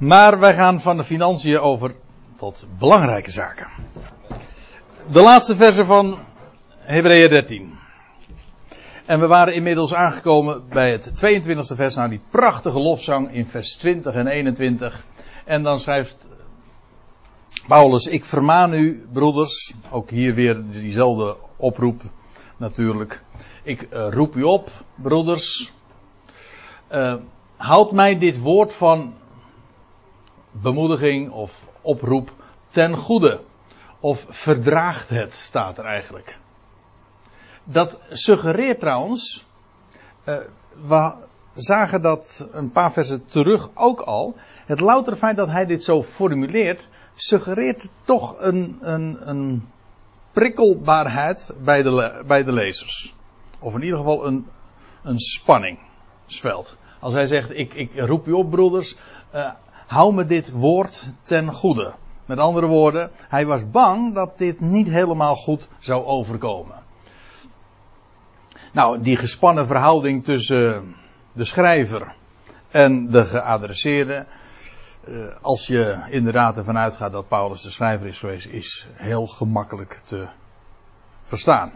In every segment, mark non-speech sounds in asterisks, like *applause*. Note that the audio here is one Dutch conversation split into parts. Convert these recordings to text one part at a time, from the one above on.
Maar wij gaan van de financiën over tot belangrijke zaken. De laatste verse van Hebreeën 13. En we waren inmiddels aangekomen bij het 22e vers, naar die prachtige lofzang in vers 20 en 21. En dan schrijft Paulus, ik vermaan u, broeders, ook hier weer diezelfde oproep natuurlijk. Ik uh, roep u op, broeders, uh, houd mij dit woord van bemoediging of oproep ten goede. Of verdraagt het, staat er eigenlijk. Dat suggereert trouwens, uh, we zagen dat een paar versen terug ook al. Het loutere feit dat hij dit zo formuleert, suggereert toch een, een, een prikkelbaarheid bij de, bij de lezers. Of in ieder geval een, een spanningsveld. Als hij zegt, ik, ik roep u op broeders, uh, hou me dit woord ten goede. Met andere woorden, hij was bang dat dit niet helemaal goed zou overkomen. Nou, die gespannen verhouding tussen de schrijver en de geadresseerde, uh, als je inderdaad ervan uitgaat dat Paulus de schrijver is geweest, is heel gemakkelijk te verstaan.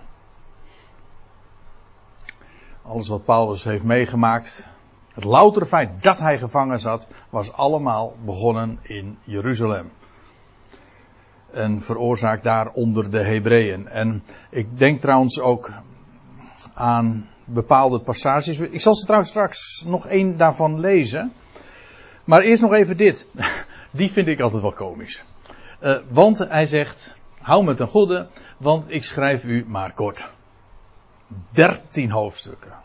Alles wat Paulus heeft meegemaakt, het loutere feit dat hij gevangen zat, was allemaal begonnen in Jeruzalem. En veroorzaakt daar onder de Hebreeën. En ik denk trouwens ook aan bepaalde passages. Ik zal ze trouwens straks nog één daarvan lezen. Maar eerst nog even dit. *laughs* Die vind ik altijd wel komisch. Uh, want hij zegt, hou me ten goede, want ik schrijf u maar kort. Dertien hoofdstukken.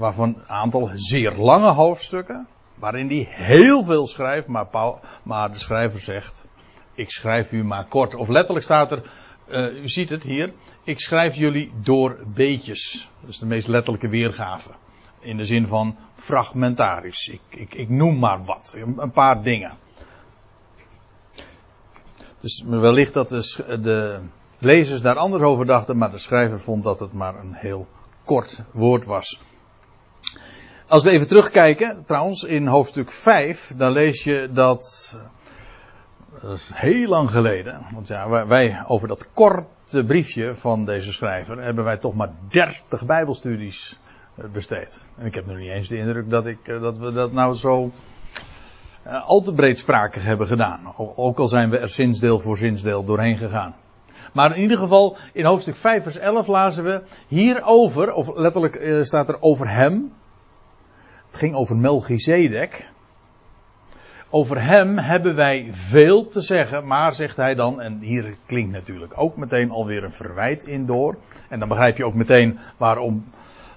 Waarvan een aantal zeer lange hoofdstukken. Waarin hij heel veel schrijft, maar, maar de schrijver zegt, ik schrijf u maar kort. Of letterlijk staat er, uh, u ziet het hier, ik schrijf jullie door beetjes. Dat is de meest letterlijke weergave. In de zin van fragmentarisch. Ik, ik, ik noem maar wat. Een paar dingen. Dus wellicht dat de, lezers daar anders over dachten, maar de schrijver vond dat het maar een heel kort woord was. Als we even terugkijken, trouwens, in hoofdstuk 5, dan lees je dat. Dat is heel lang geleden. Want ja, wij over dat korte briefje van deze schrijver hebben wij toch maar 30 Bijbelstudies besteed. En ik heb nog niet eens de indruk dat, ik, dat we dat nou zo uh, al te breedsprakig hebben gedaan. Ook al zijn we er zinsdeel voor zinsdeel doorheen gegaan. Maar in ieder geval, in hoofdstuk 5 vers 11 lazen we hierover, of letterlijk staat er over hem. Het ging over Melchizedek. Over hem hebben wij veel te zeggen, maar zegt hij dan, en hier klinkt natuurlijk ook meteen alweer een verwijt in door. En dan begrijp je ook meteen waarom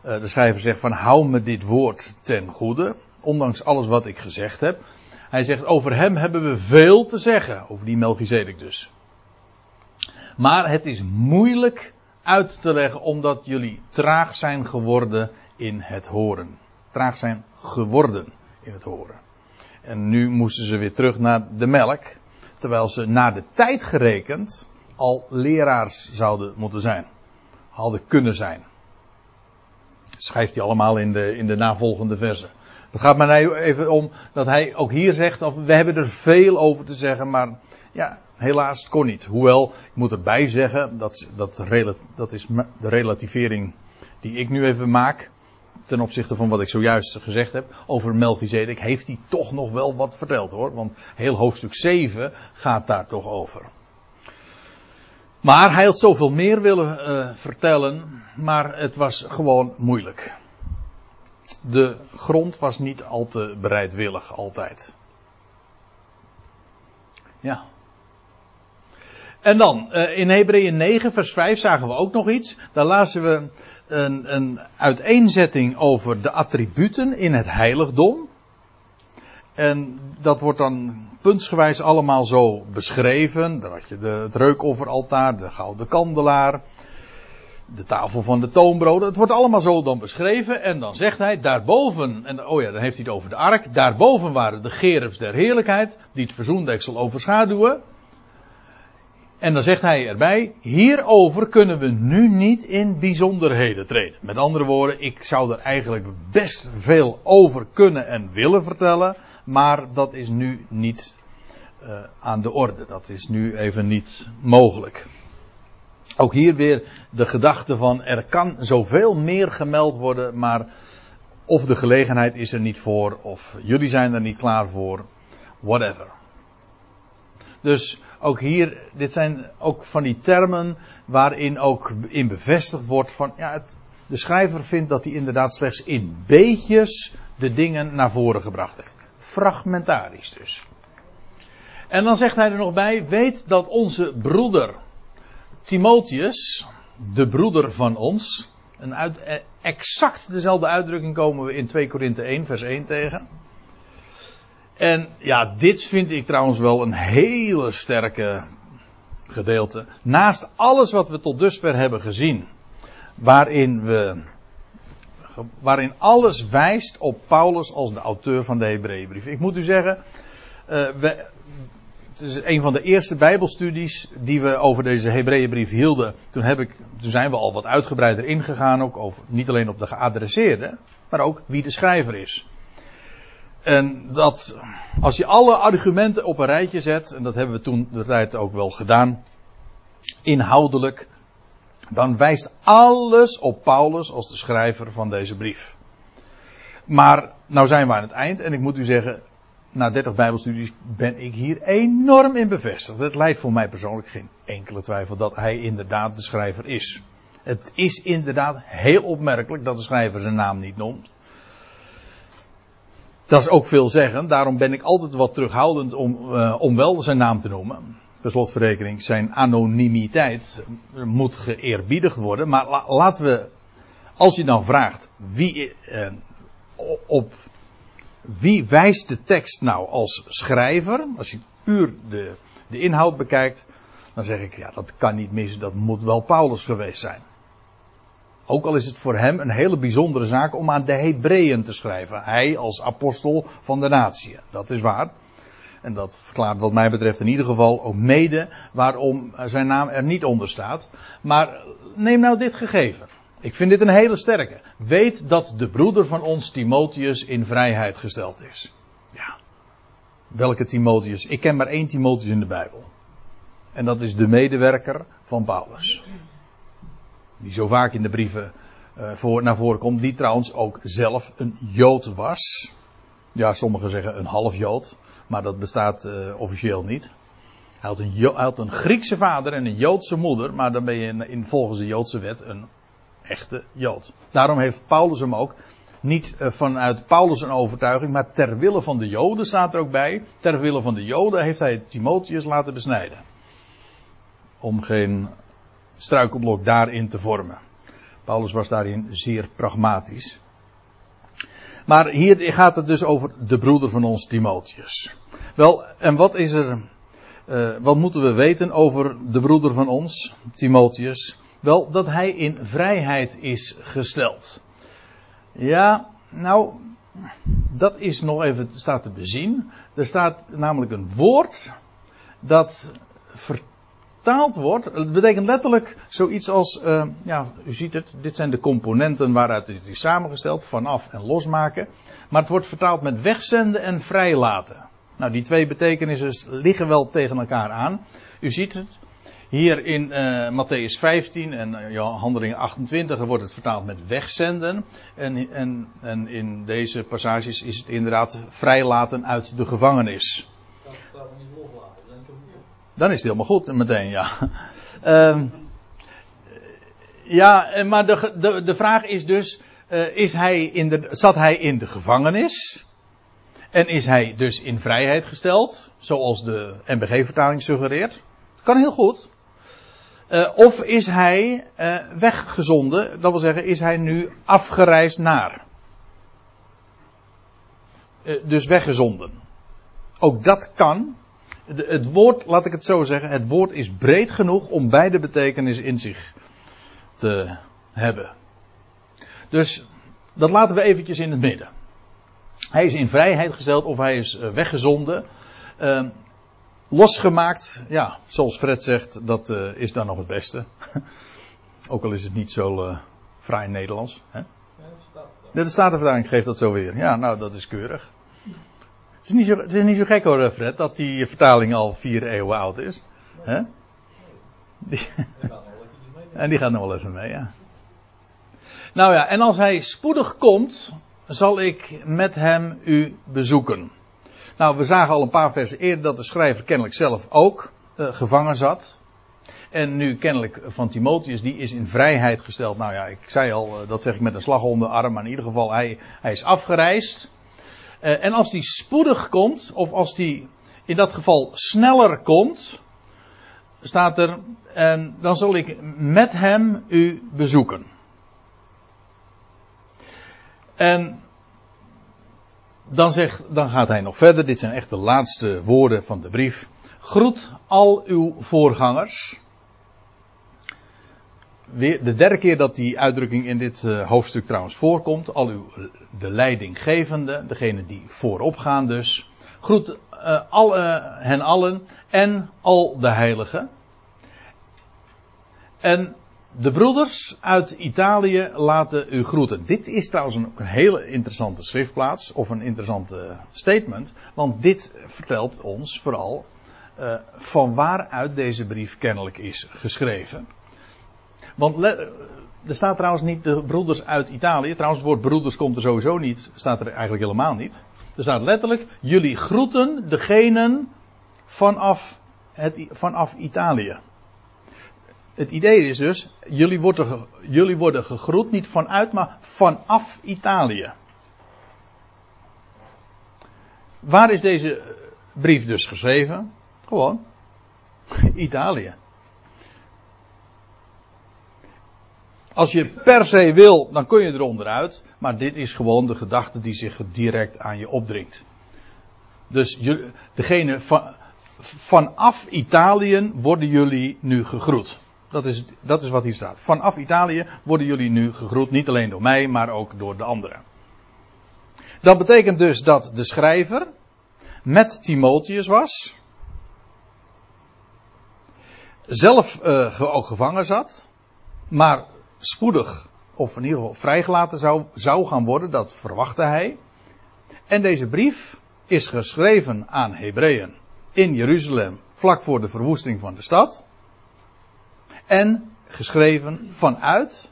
uh, de schrijver zegt van hou me dit woord ten goede, ondanks alles wat ik gezegd heb. Hij zegt over hem hebben we veel te zeggen, over die Melchizedek dus. Maar het is moeilijk uit te leggen omdat jullie traag zijn geworden in het horen. Traag zijn geworden in het horen. En nu moesten ze weer terug naar de melk, terwijl ze naar de tijd gerekend al leraars zouden moeten zijn. Hadden kunnen zijn schrijft hij allemaal in de, in de navolgende versen. Het gaat mij even om dat hij ook hier zegt, of we hebben er veel over te zeggen, maar ja, helaas, kon niet. Hoewel, ik moet erbij zeggen, dat, dat, dat is de relativering die ik nu even maak, ten opzichte van wat ik zojuist gezegd heb, over Melchizedek, heeft hij toch nog wel wat verteld hoor. Want heel hoofdstuk 7 gaat daar toch over. Maar hij had zoveel meer willen uh, vertellen, maar het was gewoon moeilijk. De grond was niet al te bereidwillig altijd. Ja. En dan, uh, in Hebreeën 9, vers 5 zagen we ook nog iets. Daar lazen we een, een uiteenzetting over de attributen in het heiligdom. En dat wordt dan puntsgewijs allemaal zo beschreven. Dan had je de, het reukofferaltaar, de gouden kandelaar, de tafel van de toonbroden. Het wordt allemaal zo dan beschreven. En dan zegt hij, daarboven, en oh ja, dan heeft hij het over de ark. Daarboven waren de gerubs der heerlijkheid, die het verzoendeksel overschaduwen. En dan zegt hij erbij, hierover kunnen we nu niet in bijzonderheden treden. Met andere woorden, ik zou er eigenlijk best veel over kunnen en willen vertellen. maar dat is nu niet uh, aan de orde. Dat is nu even niet mogelijk. Ook hier weer de gedachte van er kan zoveel meer gemeld worden, maar of de gelegenheid is er niet voor, of jullie zijn er niet klaar voor, whatever. Dus ook hier, dit zijn ook van die termen waarin ook in bevestigd wordt van, ja, de schrijver vindt dat hij inderdaad slechts in beetjes de dingen naar voren gebracht heeft. Fragmentarisch dus. En dan zegt hij er nog bij, weet dat onze broeder Timotheus, de broeder van ons, een uit, eh, exact dezelfde uitdrukking komen we in 2 Korinthe 1 vers 1 tegen. En ja, dit vind ik trouwens wel een hele sterke gedeelte. Naast alles wat we tot dusver hebben gezien, waarin we waarin alles wijst op Paulus als de auteur van de Hebreeënbrief. Ik moet u zeggen, uh, we, het is een van de eerste Bijbelstudies die we over deze Hebreeënbrief hielden. Toen, heb ik, toen zijn we al wat uitgebreider ingegaan, ook over, niet alleen op de geadresseerde, maar ook wie de schrijver is. En dat, als je alle argumenten op een rijtje zet, en dat hebben we toen de tijd ook wel gedaan, inhoudelijk, dan wijst alles op Paulus als de schrijver van deze brief. Maar nou zijn we aan het eind en ik moet u zeggen, na 30 Bijbelstudies ben ik hier enorm in bevestigd. Het leidt voor mij persoonlijk geen enkele twijfel dat hij inderdaad de schrijver is. Het is inderdaad heel opmerkelijk dat de schrijver zijn naam niet noemt. Dat is ook veel zeggen, daarom ben ik altijd wat terughoudend om, uh, om wel zijn naam te noemen. Per slotverrekening, zijn anonimiteit moet geëerbiedigd worden. Maar la, laten we, als je dan vraagt wie, uh, op wie wijst de tekst nou als schrijver? Als je puur de, de inhoud bekijkt, dan zeg ik, ja, dat kan niet mis, dat moet wel Paulus geweest zijn. Ook al is het voor hem een hele bijzondere zaak om aan de Hebreeën te schrijven. Hij als apostel van de natie. Dat is waar. En dat verklaart wat mij betreft in ieder geval ook mede waarom zijn naam er niet onder staat. Maar neem nou dit gegeven. Ik vind dit een hele sterke. Weet dat de broeder van ons, Timotheus, in vrijheid gesteld is. Ja. Welke Timotheus? Ik ken maar één Timotheus in de Bijbel. En dat is de medewerker van Paulus. Die zo vaak in de brieven uh, voor, naar voren komt. Die trouwens ook zelf een Jood was. Ja, sommigen zeggen een half Jood. Maar dat bestaat uh, officieel niet. Hij had, een, een, Griekse vader en een Joodse moeder. Maar dan ben je in, volgens de Joodse wet een echte Jood. Daarom heeft Paulus hem ook niet uh, vanuit Paulus een overtuiging, maar ter wille van de Joden staat er ook bij. Ter wille van de Joden heeft hij Timotheus laten besnijden. Om geen struikelblok daarin te vormen. Paulus was daarin zeer pragmatisch. Maar hier gaat het dus over de broeder van ons Timotheus. Wel, en wat is er, uh, wat moeten we weten over de broeder van ons, Timotheus? Wel, dat hij in vrijheid is gesteld. Ja, nou, dat is nog even, staat te bezien. Er staat namelijk een woord dat vertaald wordt. Het betekent letterlijk zoiets als, uh, ja, u ziet het, dit zijn de componenten waaruit het is samengesteld, vanaf en losmaken. Maar het wordt vertaald met wegzenden en vrijlaten. Nou, die twee betekenissen liggen wel tegen elkaar aan. U ziet het, hier in uh, Matthäus 15 en uh, Handelingen 28 wordt het vertaald met wegzenden. En, en, en in deze passages is het inderdaad vrijlaten uit de gevangenis. Dan is het helemaal goed meteen, ja. Uh, ja, maar de, de, de vraag is dus, uh, is hij in de, zat hij in de gevangenis? En is hij dus in vrijheid gesteld, zoals de MBG-vertaling suggereert? Kan heel goed. Uh, of is hij uh, weggezonden, dat wil zeggen, is hij nu afgereisd naar? Dus weggezonden. Ook dat kan. Het woord, laat ik het zo zeggen, het woord is breed genoeg om beide betekenissen in zich te hebben. Dus dat laten we eventjes in het midden. Hij is in vrijheid gesteld of hij is weggezonden. Uh, losgemaakt, ja, zoals Fred zegt, dat uh, is dan nog het beste. *laughs* Ook al is het niet zo uh, fraai Nederlands. Hè? Ja, de Statenvertaling geeft dat zo weer. Ja, nou, dat is keurig. Het is, niet zo, is niet zo gek hoor, Fred, dat die vertaling al vier eeuwen oud is. Hè? *laughs* En die gaat nog wel even mee, ja. Nou ja, en als hij spoedig komt, zal ik met hem u bezoeken. Nou, we zagen al een paar versen eerder dat de schrijver kennelijk zelf ook uh, gevangen zat. En nu kennelijk van Timotheus, die is in vrijheid gesteld. Nou ja, ik zei al, uh, dat zeg ik met een slag onder de arm, maar in ieder geval, hij, hij is afgereisd. Uh, en als die spoedig komt, of als die in dat geval sneller komt, staat er, en dan zal ik met hem u bezoeken. En dan, zegt, dan gaat hij nog verder. Dit zijn echt de laatste woorden van de brief. Groet al uw voorgangers. De derde keer dat die uitdrukking in dit uh, hoofdstuk trouwens voorkomt. Al uw de leidinggevende, degene die voorop gaan dus. Groet uh, hen allen en al de heiligen. En de broeders uit Italië laten u groeten. Dit is trouwens een, een hele interessante schriftplaats, of een interessante statement, want dit vertelt ons vooral uh, van waaruit deze brief kennelijk is geschreven. Want er staat trouwens niet de broeders uit Italië. Trouwens, het woord broeders komt er sowieso niet. Staat er eigenlijk helemaal niet. Er staat letterlijk: jullie groeten degenen vanaf, het, vanaf Italië. Het idee is dus, jullie worden, jullie worden gegroet niet vanuit, maar vanaf Italië. Waar is deze brief dus geschreven? Gewoon *laughs* Italië. Als je per se wil, dan kun je eronder uit. Maar dit is gewoon de gedachte die zich direct aan je opdringt. Dus degene van, vanaf Italië worden jullie nu gegroet. Dat is, dat is wat hier staat. Vanaf Italië worden jullie nu gegroet, niet alleen door mij, maar ook door de anderen. Dat betekent dus dat de schrijver met Timotheus was. Zelf uh, ook gevangen zat. Maar spoedig, of in ieder geval vrijgelaten zou, zou gaan worden, dat verwachtte hij. En deze brief is geschreven aan Hebreeën in Jeruzalem, vlak voor de verwoesting van de stad. En geschreven vanuit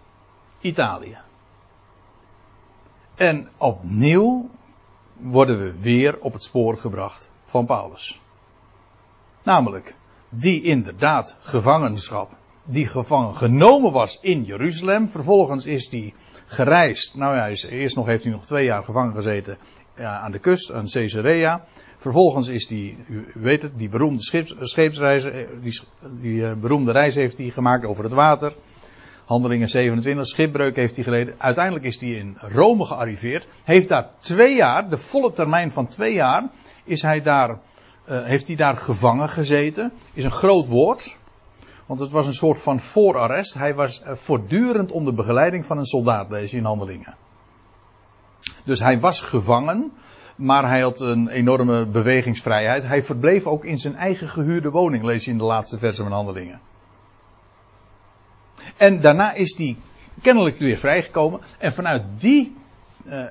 Italië. En opnieuw worden we weer op het spoor gebracht van Paulus. Namelijk, die inderdaad gevangenschap, die gevangen genomen was in Jeruzalem. Vervolgens is die gereisd. Nou ja, eerst nog heeft hij nog twee jaar gevangen gezeten aan de kust, aan Caesarea. Vervolgens is die, u weet het, die beroemde scheeps, eh, die, die uh, beroemde reis heeft hij gemaakt over het water. Handelingen 27, schipbreuk heeft hij geleden. Uiteindelijk is hij in Rome gearriveerd. Heeft daar twee jaar, de volle termijn van twee jaar, is hij daar, uh, heeft hij daar gevangen gezeten. Is een groot woord. Want het was een soort van voorarrest. Hij was voortdurend onder begeleiding van een soldaat, je in Handelingen. Dus hij was gevangen maar hij had een enorme bewegingsvrijheid. Hij verbleef ook in zijn eigen gehuurde woning, lees je in de laatste versen van Handelingen. En daarna is hij kennelijk weer vrijgekomen. En vanuit die, uh,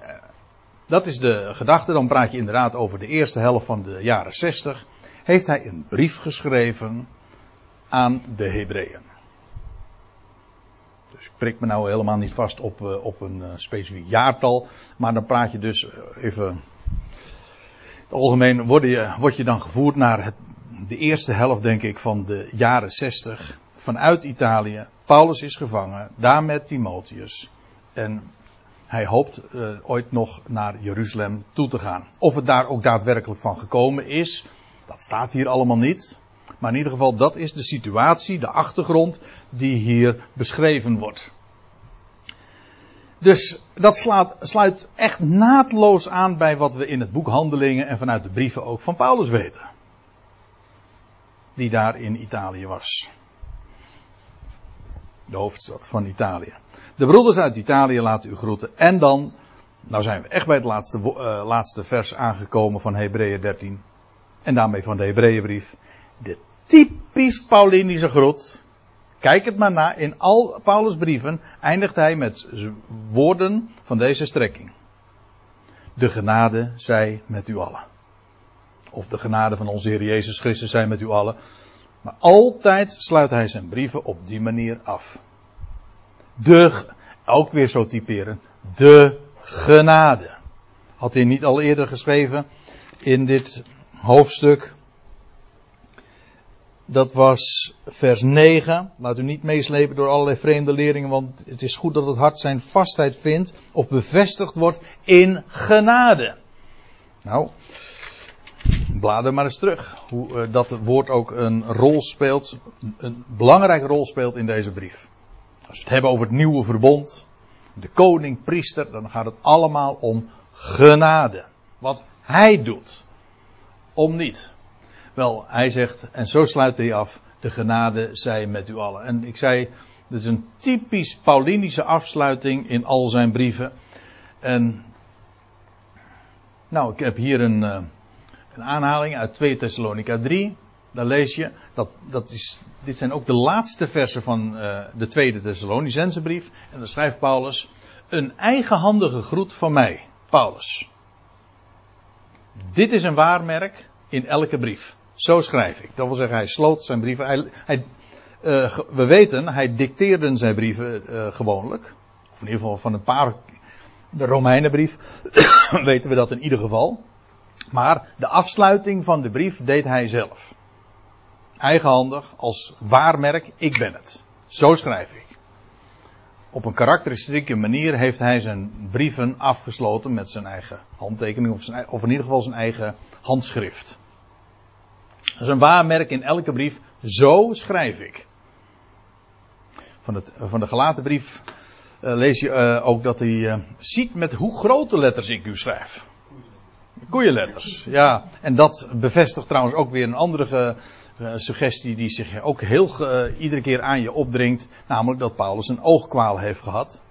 dat is de gedachte, dan praat je inderdaad over de eerste helft van de jaren 60, heeft hij een brief geschreven aan de Hebreeën. Dus ik prik me nou helemaal niet vast op, uh, op een uh, specifiek jaartal, maar dan praat je dus even het algemeen word je, word je dan gevoerd naar het, de eerste helft, denk ik, van de jaren 60. Vanuit Italië. Paulus is gevangen. Daar met Timotheus. En hij hoopt ooit nog naar Jeruzalem toe te gaan. Of het daar ook daadwerkelijk van gekomen is, dat staat hier allemaal niet. Maar in ieder geval, dat is de situatie, de achtergrond die hier beschreven wordt. Dus dat slaat, sluit echt naadloos aan bij wat we in het boek Handelingen en vanuit de brieven ook van Paulus weten. Die daar in Italië was. De hoofdstad van Italië. De broeders uit Italië laten u groeten. En dan, nou zijn we echt bij het laatste, uh, laatste vers aangekomen van Hebreeën 13. En daarmee van de Hebreeënbrief. De typisch Paulinische groet. Kijk het maar na. In al Paulus' brieven eindigt hij met woorden van deze strekking. De genade zij met u allen. Of de genade van onze Heer Jezus Christus zijn met u allen. Maar altijd sluit hij zijn brieven op die manier af. De, ook weer zo typeren, de genade. Had hij niet al eerder geschreven in dit hoofdstuk? Dat was vers 9. Laat u niet meeslepen door allerlei vreemde leringen, want het is goed dat het hart zijn vastheid vindt of bevestigd wordt in genade. Nou, blader maar eens terug. Hoe uh, dat woord ook een rol speelt, een belangrijke rol speelt in deze brief. Als we het hebben over het nieuwe verbond, de koning, priester, dan gaat het allemaal om genade. Wat hij doet. Om niet. Wel, hij zegt, en zo sluit hij af, de genade zij met u allen. En ik zei, dit is een typisch Paulinische afsluiting in al zijn brieven. En, nou, ik heb hier een, eh, een aanhaling uit 2 Thessalonica 3. Daar lees je, dat, dat is, dit zijn ook de laatste versen van uh, de tweede Thessalonicense brief. En dan schrijft Paulus, een eigenhandige groet van mij, Paulus. Dit is een waarmerk in elke brief. Zo schrijf ik. Dat wil zeggen, hij sloot zijn brieven. Hij, uh, we weten, hij dicteerde zijn brieven uh, gewoonlijk. Of in ieder geval van een paar. De Romeinenbrief *coughs* weten we dat in ieder geval. Maar de afsluiting van de brief deed hij zelf. Eigenhandig, als waarmerk, ik ben het. Zo schrijf ik. Op een karakteristieke manier heeft hij zijn brieven afgesloten met zijn eigen handtekening, of in ieder geval zijn eigen handschrift. Dat is een waarmerk in elke brief. Zo schrijf ik. Van, het, van de gelaten brief uh, lees je uh, ook dat hij uh, ziet met hoe grote letters ik u schrijf. Koeienletters, ja. En dat bevestigt trouwens ook weer een andere suggestie die zich ook heel iedere keer aan je opdringt. Namelijk dat Paulus een oogkwaal heeft gehad.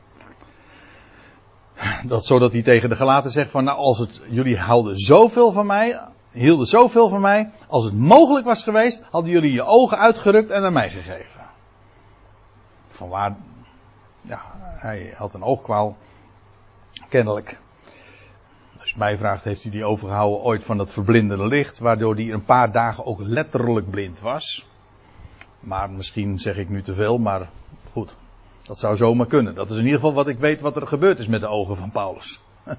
Dat zodat hij tegen de gelaten zegt van nou als het, jullie houden zoveel van mij, hielden zoveel van mij. Als het mogelijk was geweest, hadden jullie je ogen uitgerukt en aan mij gegeven. Vanwaar, ja, hij had een oogkwaal. Kennelijk. Als je mij vraagt, heeft hij die overgehouden ooit van dat verblindende licht, waardoor hij een paar dagen ook letterlijk blind was. Maar misschien zeg ik nu te veel, maar goed. Dat zou zomaar kunnen. Dat is in ieder geval wat ik weet wat er gebeurd is met de ogen van Paulus. *laughs*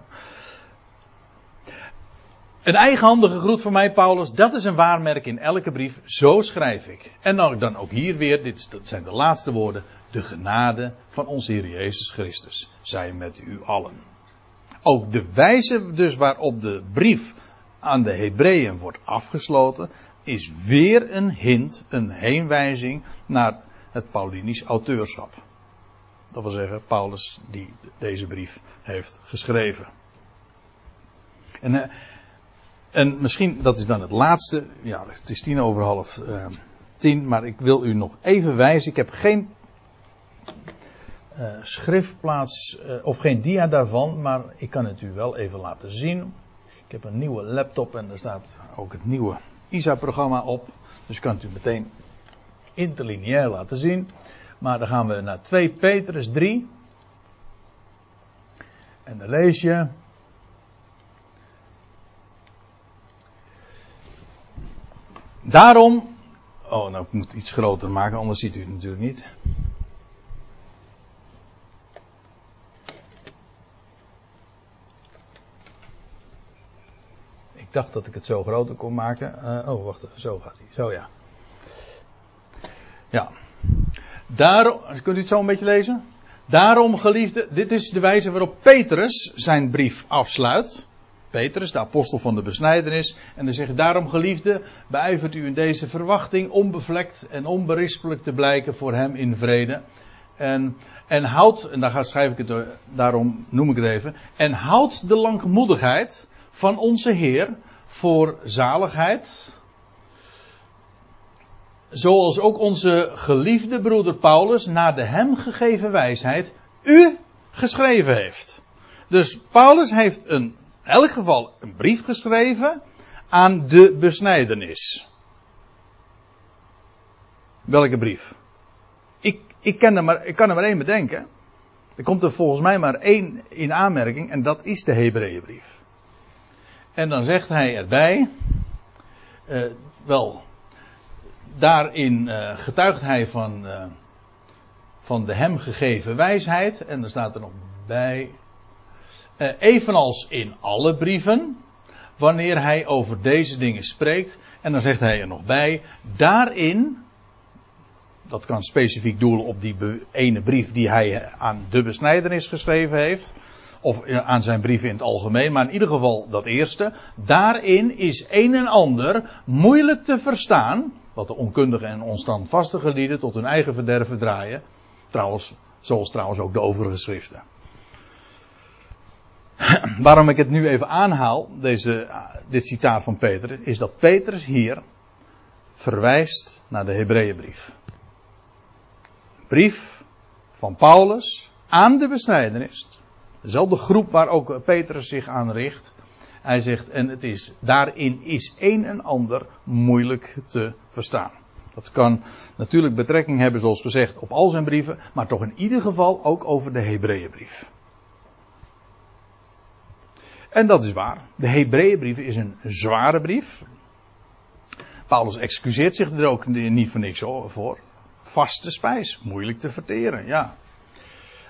Een eigenhandige groet van mij, Paulus, dat is een waarmerk in elke brief. Zo schrijf ik. En dan, ook hier weer, dit zijn de laatste woorden. De genade van onze Heer Jezus Christus zij met u allen. Ook de wijze dus waarop de brief aan de Hebreeën wordt afgesloten, is weer een hint, een heenwijzing naar het Paulinisch auteurschap. Dat wil zeggen, Paulus die deze brief heeft geschreven. En uh, en misschien, dat is dan het laatste. Ja, het is tien over half uh, tien. Maar ik wil u nog even wijzen. Ik heb geen uh, schriftplaats uh, of geen dia daarvan. Maar ik kan het u wel even laten zien. Ik heb een nieuwe laptop en daar staat ook het nieuwe ISA-programma op. Dus ik kan het u meteen interlineair laten zien. Maar dan gaan we naar 2 Petrus 3. En dan lees je. Daarom. Oh, nou, ik moet iets groter maken, anders ziet u het natuurlijk niet. Ik dacht dat ik het zo groter kon maken. Uh, oh, wacht zo gaat hij. Zo ja. Ja. Daarom, kunt u het zo een beetje lezen? Daarom, geliefde, dit is de wijze waarop Petrus zijn brief afsluit. Petrus, de apostel van de besnijdenis. En dan zegt daarom geliefde, beijvert u in deze verwachting onbevlekt en onberispelijk te blijken voor hem in vrede. En, en houdt, en daar schrijf ik het, daarom noem ik het even. En houdt de langmoedigheid van onze Heer voor zaligheid. Zoals ook onze geliefde broeder Paulus naar de hem gegeven wijsheid u geschreven heeft. Dus Paulus heeft een elk geval een brief geschreven aan de besnijdenis. Welke brief? Ik, ik, ken er maar, ik kan er maar één bedenken. Er komt er volgens mij maar één in aanmerking en dat is de Hebreeënbrief. En dan zegt hij erbij, Uh, wel, daarin uh, getuigt hij van, uh, van de hem gegeven wijsheid. En er staat er nog bij. Evenals in alle brieven. Wanneer hij over deze dingen spreekt. En dan zegt hij er nog bij. Daarin. Dat kan specifiek doelen op die ene brief die hij aan de besnijdenis geschreven heeft of aan zijn brieven in het algemeen, maar in ieder geval dat eerste. Daarin is een en ander moeilijk te verstaan, wat de onkundige en onstandvastige lieden tot hun eigen verderven draaien. Trouwens, zoals trouwens ook de overige schriften. *clears throat* Waarom ik het nu even aanhaal, deze, dit citaat van Peter, is dat Petrus hier verwijst naar de Hebreeënbrief. Brief van Paulus aan de besnijdenis Dezelfde groep waar ook Petrus zich aan richt. Hij zegt, en het is, daarin is een en ander moeilijk te verstaan. Dat kan natuurlijk betrekking hebben, zoals gezegd, op al zijn brieven, maar toch in ieder geval ook over de Hebreeënbrief. En dat is waar. De Hebreeënbrief is een zware brief. Paulus excuseert zich er ook niet voor niks voor. Vaste spijs, moeilijk te verteren, ja.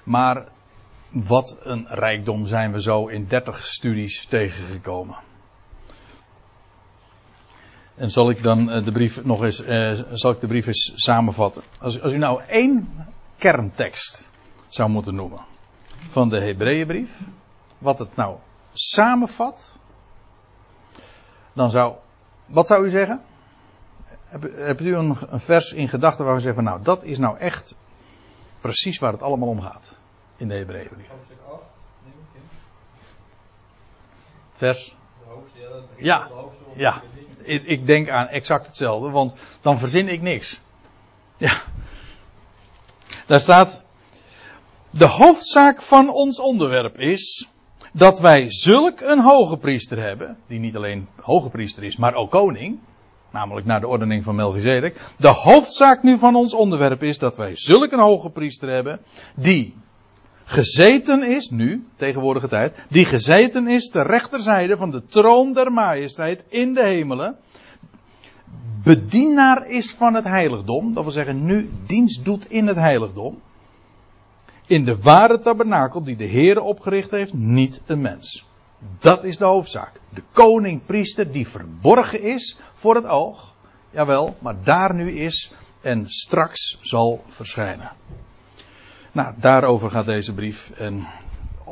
Maar wat een rijkdom zijn we zo in 30 studies tegengekomen. En zal ik dan eh, de brief nog eens, eh, zal ik de brief eens samenvatten. Als, als u nou één kerntekst zou moeten noemen van de Hebreeënbrief, wat het nou samenvat, dan zou, wat zou u zeggen? Hebt u een, een vers in gedachten waar we zeggen van nou, dat is nou echt precies waar het allemaal om gaat? in de Hebreeënbrief. Vers. Ja, ja. Ik, ik denk aan exact hetzelfde, want dan verzin ik niks. Ja. Daar staat. De hoofdzaak van ons onderwerp is dat wij zulk een hoge priester hebben, die niet alleen hoge priester is, maar ook koning, namelijk naar de ordening van Melchizedek. De hoofdzaak nu van ons onderwerp is dat wij zulk een hoge priester hebben, die gezeten is, nu, tegenwoordige tijd, die gezeten is ter rechterzijde van de troon der majesteit in de hemelen, bedienaar is van het heiligdom, dat wil zeggen nu dienst doet in het heiligdom, in de ware tabernakel die de Heer opgericht heeft, niet een mens. Dat is de hoofdzaak. De koning-priester die verborgen is voor het oog, jawel, maar daar nu is en straks zal verschijnen. Nou, daarover gaat deze brief en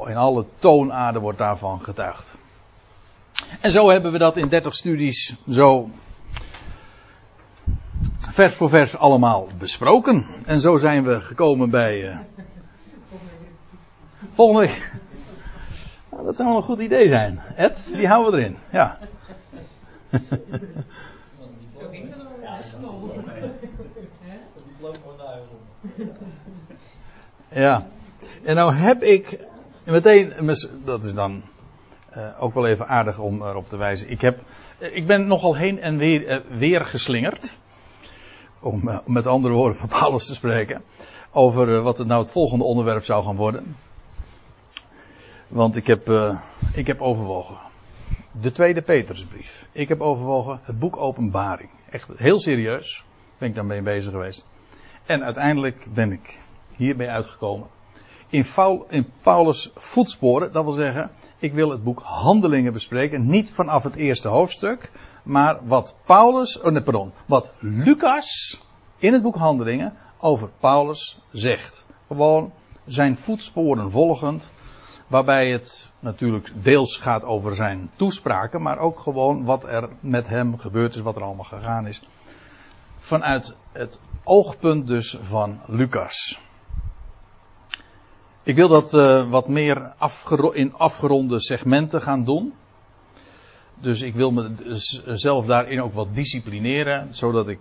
in alle toonaarden wordt daarvan getuigd. En zo hebben we dat in 30 studies zo vers voor vers allemaal besproken. En zo zijn we gekomen bij. Uh, volgende week. Nou, dat zou wel een goed idee zijn. Ed, die houden we erin. Ja. Zo ging het Ja. En nou heb ik meteen, dat is dan uh, ook wel even aardig om erop te wijzen. Ik, heb, uh, ik ben nogal heen en weer, uh, weer geslingerd. Om met andere woorden van Paulus te spreken. Over wat het nou het volgende onderwerp zou gaan worden. Want ik heb, ik heb overwogen. De tweede Petersbrief. Ik heb overwogen het boek Openbaring. Echt heel serieus. Ben ik daarmee bezig geweest. En uiteindelijk ben ik hierbij uitgekomen. In, in Paulus' voetsporen, dat wil zeggen, ik wil het boek Handelingen bespreken. Niet vanaf het eerste hoofdstuk, maar wat Paulus, oh nee, pardon, wat Lucas in het boek Handelingen over Paulus zegt. Gewoon zijn voetsporen volgend, waarbij het natuurlijk deels gaat over zijn toespraken, maar ook gewoon wat er met hem gebeurd is, wat er allemaal gegaan is. Vanuit het oogpunt dus van Lucas. Ik wil dat uh, wat meer in afgeronde segmenten gaan doen. Dus ik wil mezelf daarin ook wat disciplineren, zodat ik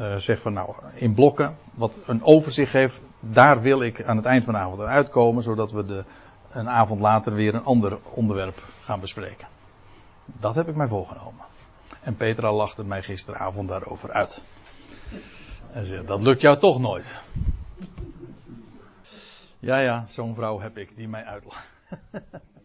uh, zeg van nou, in blokken, wat een overzicht geeft, daar wil ik aan het eind van de avond uitkomen, zodat we de, een avond later weer een ander onderwerp gaan bespreken. Dat heb ik mij voorgenomen. En Petra lachte mij gisteravond daarover uit. En zei, dat lukt jou toch nooit. Ja, ja, zo'n vrouw heb ik die mij uitlacht. *laughs*